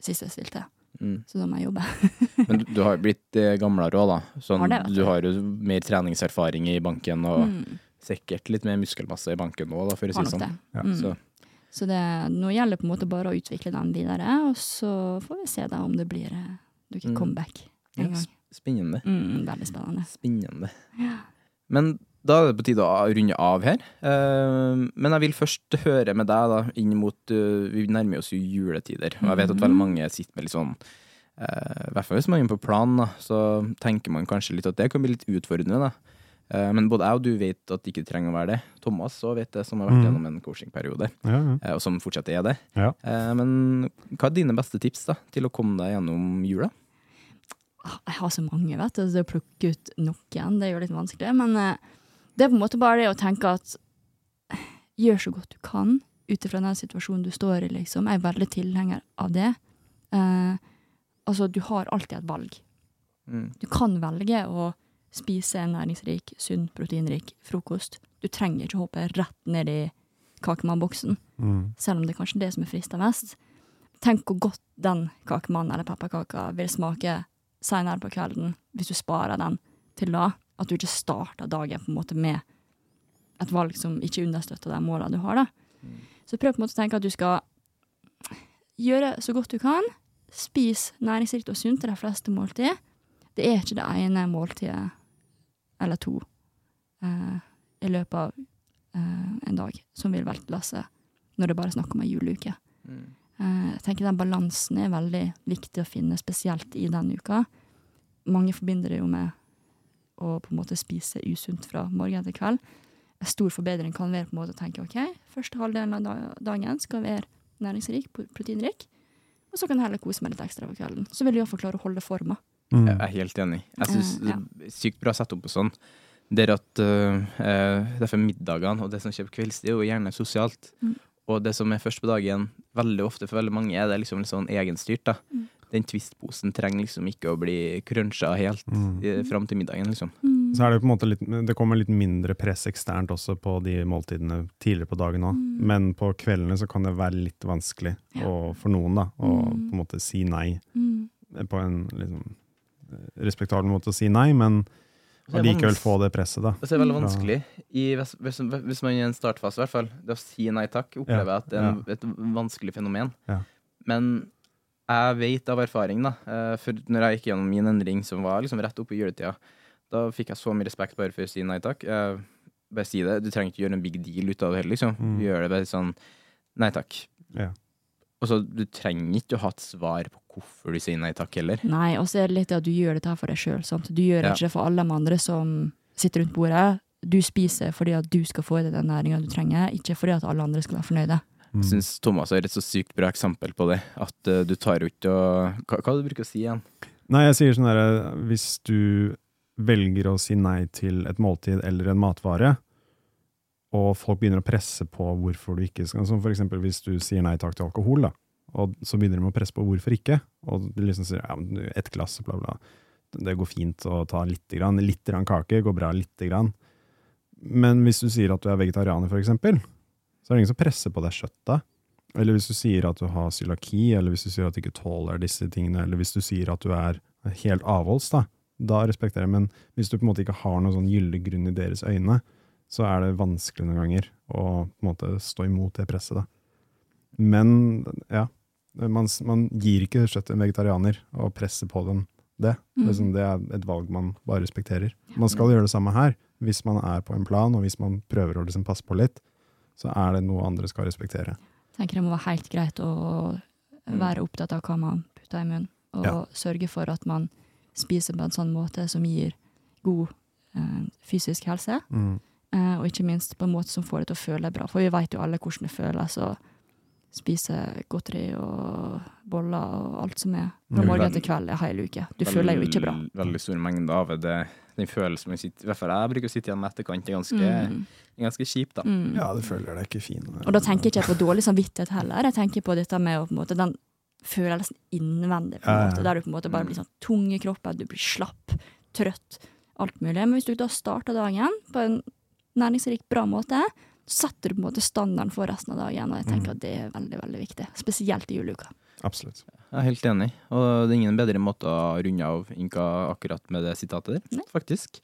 sist jeg stilte. Mm. Så da må jeg jobbe. Men du, du har blitt eh, gamlere òg, da. Sånn, Har det, du du. har jo mer treningserfaring i banken, og Mm, sikkert litt mer muskelmasse i banken nå, da, for å si det sånn. Ja. Mm. Så Så det, nå gjelder det på en måte bare å utvikle den videre, og så får vi se da om det blir eh, noe Mm. comeback en gang. spennende. Mm, veldig spennende. Spennende. Ja. Men da er det på tide å runde av her. Eh, men jeg vil først høre med deg, da, inn mot eh, Vi nærmer oss jo juletider, og jeg vet at veldig mange sitter med litt sånn eh, I hvert fall hvis man er på plan, da, så tenker man kanskje litt at det kan bli litt utfordrende. da. Eh, men både jeg og du vet at det ikke trenger å være det. Thomas òg vet det, som har vært mm. gjennom en coachingperiode, Ja, ja. og som fortsatt er det. Ja. Eh, men hva er dine beste tips da, til å komme deg gjennom jula? Ah, Jeg har så mange, vet du. så Det å plukke ut noen, det er jo litt vanskelig. Men det er på en måte bare det å tenke at gjør så godt du kan ut ifra den situasjonen du står i, liksom. Jeg er veldig tilhenger av det. Eh, altså, du har alltid et valg. Mm. Du kan velge å spise en næringsrik, sunn, proteinrik frokost. Du trenger ikke hoppe rett ned i kakemannboksen, Mm. selv om det er kanskje det som er frista mest. Tenk hvor godt den kakemannen eller pepperkaka vil smake senere på kvelden, hvis du sparer den til da, At du ikke starter dagen på en måte med et valg som ikke understøtter de målene du har. da. Så prøv på en måte å tenke at du skal gjøre så godt du kan. Spis næringsrikt og sunt til de fleste måltid. Det er ikke det ene måltidet eller to eh, i løpet av eh, en dag som vil velte lasset når det bare er snakk om ei juleuke. Eh, jeg tenker den balansen er veldig viktig å finne, spesielt i den uka. Mange forbinder det jo med å på en måte spise usunt fra morgen til kveld. En stor forbedring kan være på en måte å tenke ok, første halvdelen av dagen skal være næringsrik, proteinrik, og så kan jeg heller kose meg litt ekstra på kvelden. Så vil du iallfall klare å holde forma. Mm. Jeg er helt enig. Jeg syns Eh, ja. det er sykt bra sett opp på sånn. Det er at eh, Derfor middagene og det som skjer på Det er jo gjerne sosialt. Mm. Og det som er først på dagen, veldig ofte for veldig mange, er det liksom litt sånn egenstyrt. da. Mm. Den Twist-posen trenger liksom ikke å bli cruncha helt Mm. eh, fram til middagen, liksom. Så er det på en måte litt Det kommer litt mindre press eksternt også på de måltidene tidligere på dagen òg. Mm. Men på kveldene så kan det være litt vanskelig, Ja. å, for noen, da, å Mm. på en måte si nei. Mm. På en liksom eh, respektabel måte å si nei, men allikevel få det presset, da. Det er veldig vanskelig, i, hvis, hvis, man er i en startfase, i hvert fall, det å si nei takk, opplever jeg at det er en, et vanskelig fenomen. Ja. Men jeg vet av erfaring, da, eh, for når jeg gikk gjennom min endring, som var liksom rett oppe i juletida, da fikk jeg så mye respekt bare for å si nei takk. Eh, bare si det. Du trenger ikke gjøre en big deal ut av det heller, liksom. Mm. Gjør det bare sånn nei takk. Ja. Og så du trenger ikke å ha et svar på hvorfor du sier nei takk heller. Nei, og så er det litt det at du gjør dette her for deg sjøl. Du gjør Ja. ikke det for alle de andre som sitter rundt bordet. Du spiser fordi at du skal få i deg den næringa du trenger, ikke fordi at alle andre skal være fornøyde. Mm. Jeg syns Thomas er et så sykt bra eksempel på det. At uh, du tar jo ikke og Hva, hva du bruker å si igjen? Nei, jeg sier sånn herre Hvis du velger å si nei til et måltid eller en matvare, og folk begynner å presse på hvorfor du ikke skal Som for eksempel hvis du sier nei takk til alkohol, da. Og så begynner de å presse på hvorfor ikke. Og du liksom sier ja, men ett glass, bla, bla. Det går fint å ta lite grann. Litt grann kake går bra lite grann. Men hvis du sier at du er vegetarianer, for eksempel, så er det ingen som presser på deg kjøttet. Eller hvis du sier at du har cøliaki, eller hvis du sier at du ikke tåler disse tingene, eller hvis du sier at du er helt avholds, da, da respekterer jeg. Men hvis du på en måte ikke har noen sånn gyldig grunn i deres øyne, så er det vanskelig noen ganger å på en måte stå imot det presset. da. Men ja, man, man gir ikke kjøtt til en vegetarianer og presser på dem det. Mm. Liksom, det er et valg man bare respekterer. Man skal gjøre det samme her. Hvis man er på en plan, og hvis man prøver å liksom passe på litt, så er det noe andre skal respektere. Jeg tenker det må være helt greit å være opptatt av hva man putter i munnen, og Ja. sørge for at man spiser på en sånn måte som gir god eh, fysisk helse, Mm. eh, og ikke minst på en måte som får deg til å føle deg bra. For vi vet jo alle hvordan det føles å spise godteri og boller og alt som er fra Mm. morgen til kveld en hel uke. Du føler deg jo ikke bra. Veldig stor mengde av det. Den følelsen man sitter I hvert fall jeg bruker å sitte igjen med etterkant, er ganske, Mm. ganske kjip, da. Mm. Ja, du føler deg ikke fin. Og da tenker jeg ikke på dårlig samvittighet heller. Jeg tenker på dette med å, på en måte, den følelsen innvendig, på en måte, der du på en måte bare blir sånn tung i kroppen, du blir slapp, trøtt, alt mulig. Men hvis du da starter dagen på en næringsrik, bra måte, setter du på en måte standarden for resten av dagen, og jeg tenker Mm. at det er veldig, veldig viktig. Spesielt i juleuka. Absolutt. Jeg er helt enig. Og det er ingen bedre måte å runde av Inka akkurat med det sitatet der, Nei. faktisk.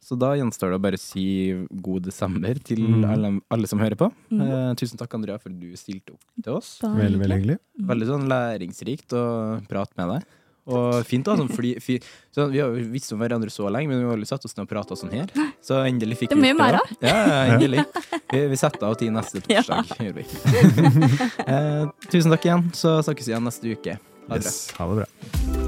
Så da gjenstår det å bare si god desember til Mm. alle, alle som hører på. Mm. Eh, tusen takk, Andrea, for at du stilte opp til oss. Veldig, veldig hyggelig. Veldig sånn læringsrikt å prate med deg. Og fint da. sånn fly, fly så Vi har jo visst om hverandre så lenge, men vi har aldri satt oss ned og prata sånn her. Så endelig fikk Det er mye mer, da. Ja, ja, endelig. Vi, vi setter av tid neste Ja. torsdag, gjør vi. eh, tusen takk igjen, så snakkes vi igjen neste uke. Ha det bra. Yes, ha det bra.